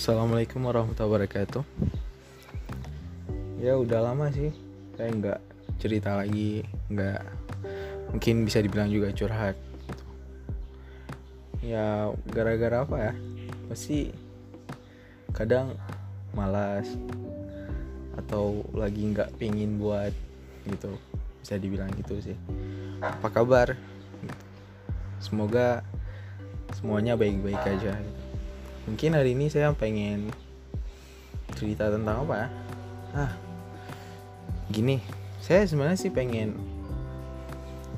Assalamualaikum warahmatullahi wabarakatuh. Ya udah lama sih saya nggak cerita lagi, nggak mungkin bisa dibilang juga curhat. Ya gara-gara apa ya? Pasti kadang malas atau lagi nggak pingin buat gitu bisa dibilang gitu sih apa kabar semoga semuanya baik-baik aja gitu. Mungkin hari ini saya pengen cerita tentang apa ya? Ah gini. Saya sebenarnya sih pengen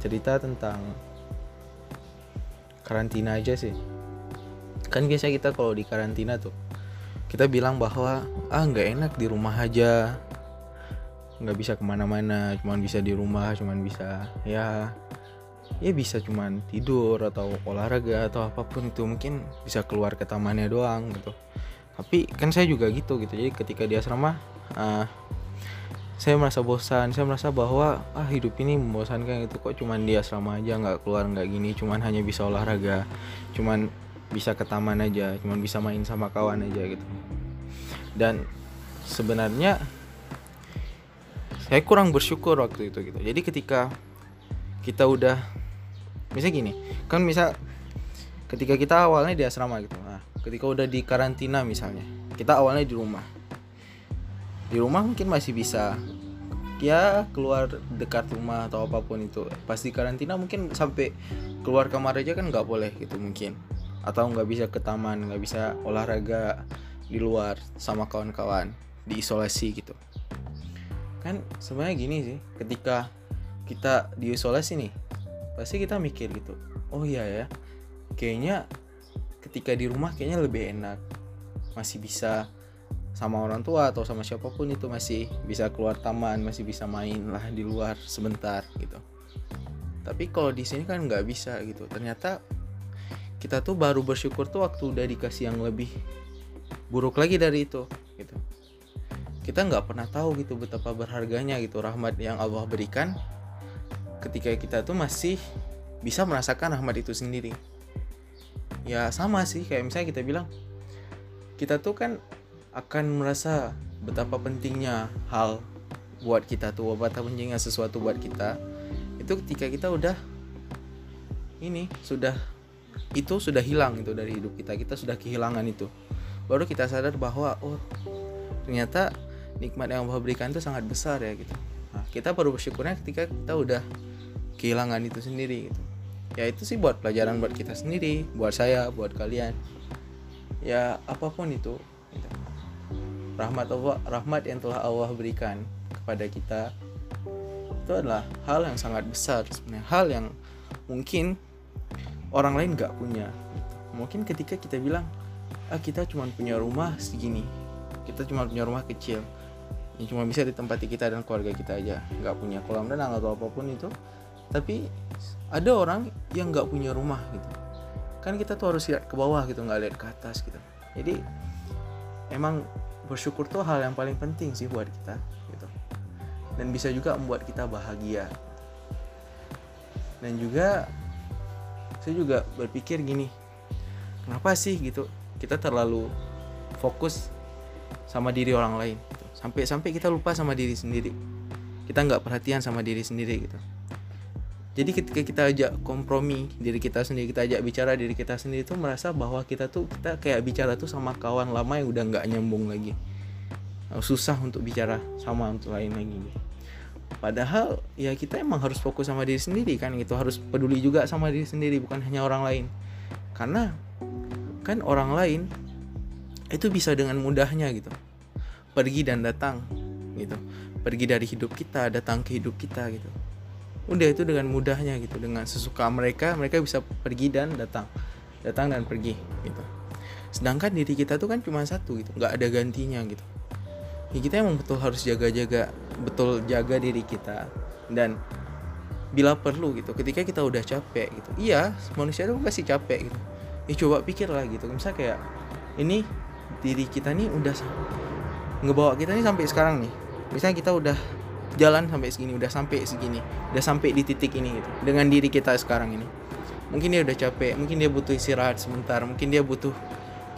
cerita tentang karantina aja sih. Kan biasa kita kalau di karantina tuh kita bilang bahwa ah nggak enak di rumah aja. Nggak bisa ke mana-mana cuman bisa di rumah cuman bisa ya ya bisa cuman tidur atau olahraga atau apa pun itu mungkin bisa keluar ke tamannya doang gitu. Tapi kan saya juga gitu gitu jadi ketika di asrama ah, saya merasa bosan saya merasa bahwa ah hidup ini membosankan gitu kok cuman di asrama aja nggak keluar nggak gini cuman hanya bisa olahraga cuman bisa ke taman aja cuman bisa main sama kawan aja gitu. Dan sebenarnya saya kurang bersyukur waktu itu gitu. Jadi ketika kita udah misalnya gini kan misal ketika kita awalnya di asrama gitu nah ketika udah di karantina misalnya kita awalnya di rumah. Di rumah mungkin masih bisa. Ya keluar dekat rumah atau apa pun itu. Pasti karantina mungkin sampai keluar kamar aja kan nggak boleh gitu mungkin. Atau nggak bisa ke taman nggak bisa olahraga di luar sama kawan-kawan diisolasi gitu. Kan sebenarnya gini sih ketika kita diisolasi nih pasti kita mikir gitu oh iya ya kayaknya ketika di rumah kayaknya lebih enak. Masih bisa sama orang tua atau sama siapa pun itu masih bisa keluar taman masih bisa main lah di luar sebentar gitu. Tapi kalau di sini kan nggak bisa gitu. Ternyata kita tuh baru bersyukur tuh waktu udah dikasih yang lebih buruk lagi dari itu gitu. Kita nggak pernah tahu gitu betapa berharganya gitu rahmat yang Allah berikan ketika kita tuh masih bisa merasakan rahmat itu sendiri. Ya sama sih kayak misalnya kita bilang kita tuh kan akan merasa betapa pentingnya hal buat kita tuh betapa pentingnya sesuatu buat kita. Itu ketika kita udah ini sudah itu sudah hilang itu dari hidup kita kita sudah kehilangan itu. Baru kita sadar bahwa oh ternyata nikmat yang Allah berikan itu sangat besar ya gitu. Nah, kita baru bersyukurnya ketika kita udah kehilangan itu sendiri gitu. Ya itu sih buat pelajaran buat kita sendiri buat saya buat kalian. Ya apa pun itu gitu. rahmat Allah rahmat yang telah Allah berikan kepada kita itu adalah hal yang sangat besar sebenarnya. Hal yang mungkin orang lain nggak punya. Mungkin ketika kita bilang ah kita cuma punya rumah segini kita cuma punya rumah kecil yang cuma bisa ditempati kita dan keluarga kita aja nggak punya kolam renang atau apa pun itu tapi ada orang yang nggak punya rumah gitu. Kan kita tuh harus lihat ke bawah gitu nggak lihat ke atas gitu. Jadi emang bersyukur tuh hal yang paling penting sih buat kita gitu. Dan bisa juga membuat kita bahagia. Dan juga saya juga berpikir gini kenapa sih gitu kita terlalu fokus sama diri orang lain? Gitu. sampai sampai kita lupa sama diri sendiri. Kita nggak perhatian sama diri sendiri gitu jadi ketika kita ajak kompromi diri kita sendiri kita ajak bicara diri kita sendiri tuh merasa bahwa kita tuh kita kayak bicara tuh sama kawan lama yang udah nggak nyambung lagi. Susah untuk bicara sama untuk lain lagi. Padahal ya kita emang harus fokus sama diri sendiri kan gitu. Harus peduli juga sama diri sendiri bukan hanya orang lain. Karena kan orang lain itu bisa dengan mudahnya gitu. Pergi dan datang gitu. Pergi dari hidup kita datang ke hidup kita gitu udah itu dengan mudahnya gitu dengan sesuka mereka mereka bisa pergi dan datang datang dan pergi gitu. Sedangkan diri kita tuh kan cuma satu gitu nggak ada gantinya gitu. Ya kita emang betul harus jaga-jaga betul jaga diri kita dan bila perlu gitu ketika kita udah capek gitu. Iya manusia itu pasti capek gitu. Ya coba pikir lah gitu misalnya kayak ini diri kita nih udah ngebawa kita nih sampai sekarang nih. Misalnya kita udah jalan sampai segini udah sampai segini udah sampai di titik ini gitu dengan diri kita sekarang ini. Mungkin dia udah capek mungkin dia butuh istirahat sebentar mungkin dia butuh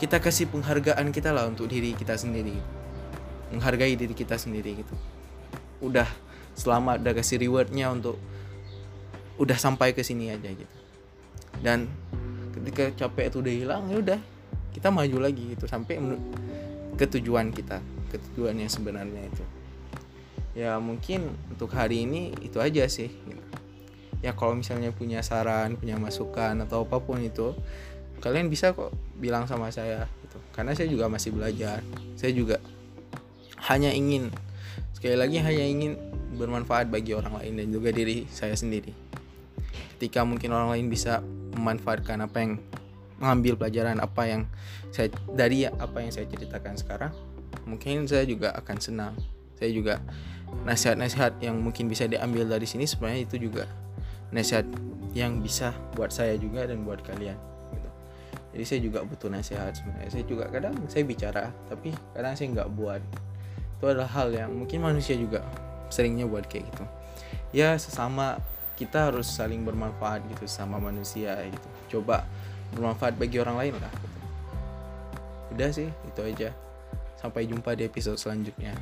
kita kasih penghargaan kita lah untuk diri kita sendiri menghargai diri kita sendiri gitu. Udah selamat udah kasih rewardnya untuk udah sampai ke sini aja gitu. Dan ketika capek itu udah hilang ya udah kita maju lagi gitu sampai ke tujuan kita ke tujuan yang sebenarnya itu ya mungkin untuk hari ini itu aja sih gitu. ya kalau misalnya punya saran punya masukan atau apa pun itu kalian bisa kok bilang sama saya gitu. Karena saya juga masih belajar. Saya juga hanya ingin sekali lagi hanya ingin bermanfaat bagi orang lain dan juga diri saya sendiri. Ketika mungkin orang lain bisa memanfaatkan apa yang mengambil pelajaran apa yang saya dari apa yang saya ceritakan sekarang mungkin saya juga akan senang. Saya juga nasihat-nasihat yang mungkin bisa diambil dari sini sebenarnya itu juga nasihat yang bisa buat saya juga dan buat kalian gitu. jadi saya juga butuh nasihat sebenarnya. Saya juga kadang saya bicara tapi kadang saya nggak buat. Itu adalah hal yang mungkin manusia juga seringnya buat kayak gitu. Ya sesama kita harus saling bermanfaat gitu sama manusia gitu. Coba bermanfaat bagi orang lain lah gitu. udah sih itu aja. Sampai jumpa di episode selanjutnya